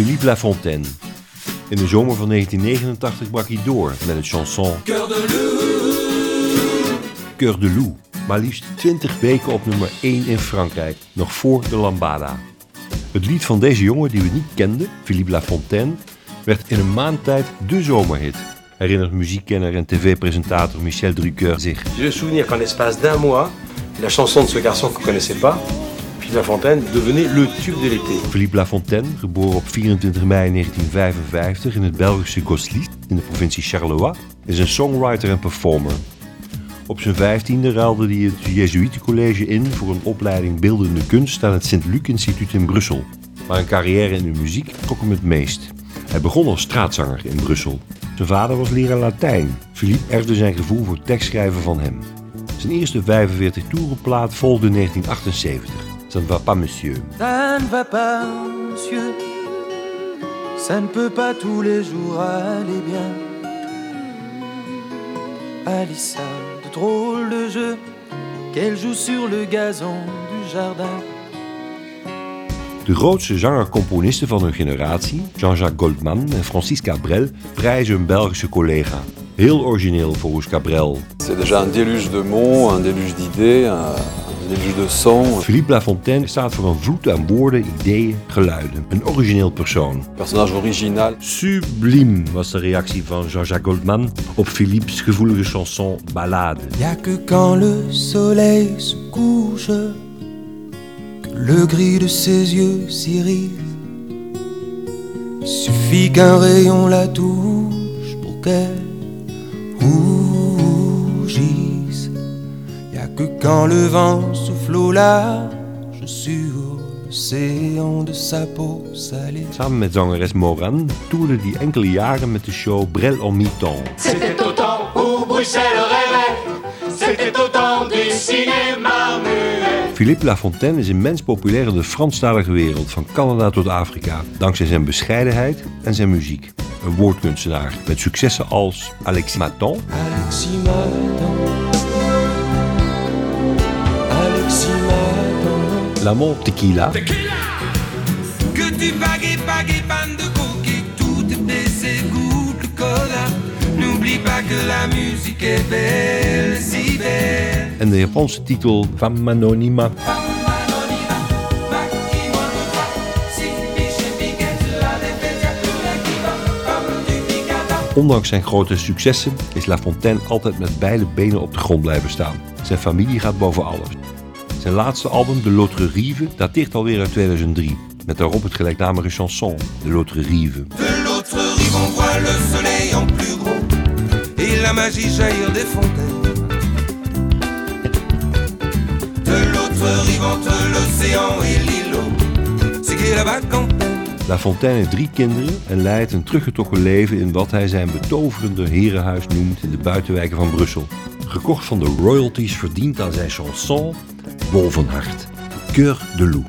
Philippe Lafontaine. In de zomer van 1989 brak hij door met het chanson Cœur de loup. Cœur de Loup. Maar liefst 20 weken op nummer 1 in Frankrijk, nog voor de Lambada. Het lied van deze jongen die we niet kenden, Philippe Lafontaine, werd in een maand tijd de zomerhit. Herinnert muziekkenner en tv-presentator Michel Drucker zich. Le souvenir qu'en l'espace d'un mois, la chanson de ce garçon qu'on ne connaissait pas, puis La Fontaine, devenait le tube de l'été. Philippe Lafontaine, geboren op 24 mei 1955 in het Belgische Gosselies in de provincie Charleroi, is een songwriter en performer. Op zijn vijftiende ruilde hij het Jezuïetencollege in voor een opleiding beeldende kunst aan het Sint-Luc Instituut in Brussel. Maar een carrière in de muziek trok hem het meest. Hij begon als straatzanger in Brussel. Zijn vader was leraar Latijn. Philippe erfde zijn gevoel voor tekstschrijven van hem. Zijn eerste 45 toerenplaat volgde in 1978. Ça ne va pas monsieur. Ça ne va pas, monsieur. Ça ne peut pas tous les jours aller bien. Alissa, de drôles de jeux qu'elle joue sur le gazon du jardin. De grootste zanger-componisten van hun generatie, Jean-Jacques Goldman en Francis Cabrel, prijzen hun Belgische collega. Heel origineel volgens Cabrel. C'est déjà un déluge de mots, un déluge d'idées, un, déluge de sons. Philippe Lafontaine staat voor een vloed aan woorden, ideeën, geluiden. Een origineel persoon. Personnage original. Subliem was de reactie van Jean-Jacques Goldman op Philippe's gevoelige chanson Ballade. Y a que quand le soleil se couche que le gris de ses yeux s'irise. Suffit qu'un rayon la touche pour qu'elle rougisse. Que quand le vent souffle au large sur l'océan de sa peau salée. Samen met zangeres Moran toerde hij enkele jaren met de show Brel en mi-temps. C'était au temps où Bruxelles rêvait, c'était au temps du cinéma muet. Philippe Lafontaine is immens populair in de Franstalige wereld, van Canada tot Afrika, dankzij zijn bescheidenheid en zijn muziek. Een woordkunstenaar met successen als Alexis Maton, Alexis m'attend. M'attend. Lamont Tequila Que tu bagues, bagues, panne de coquille, toutes tes égouts de cola. N'oublie pas que la musique est belle, si belle. en de Japanse titel Femme Anonyma. Ondanks zijn grote successen is Lafontaine altijd met beide benen op de grond blijven staan. Zijn familie gaat boven alles. Zijn laatste album, De L'Autre Rive, dateert alweer uit 2003. Met daarop het gelijknamige chanson, De L'Autre Rive. De l'autre rive, on voit le soleil en plus gros et la magie jaillir des fontaines. De l'autre rive, entre l'océan et l'îlot, c'est qui la vacantaine. Lafontaine heeft drie kinderen en leidt een teruggetrokken leven in wat hij zijn betoverende herenhuis noemt in de buitenwijken van Brussel. Gekocht van de royalties verdiend aan zijn chanson Wolvenhart, Cœur de Loup.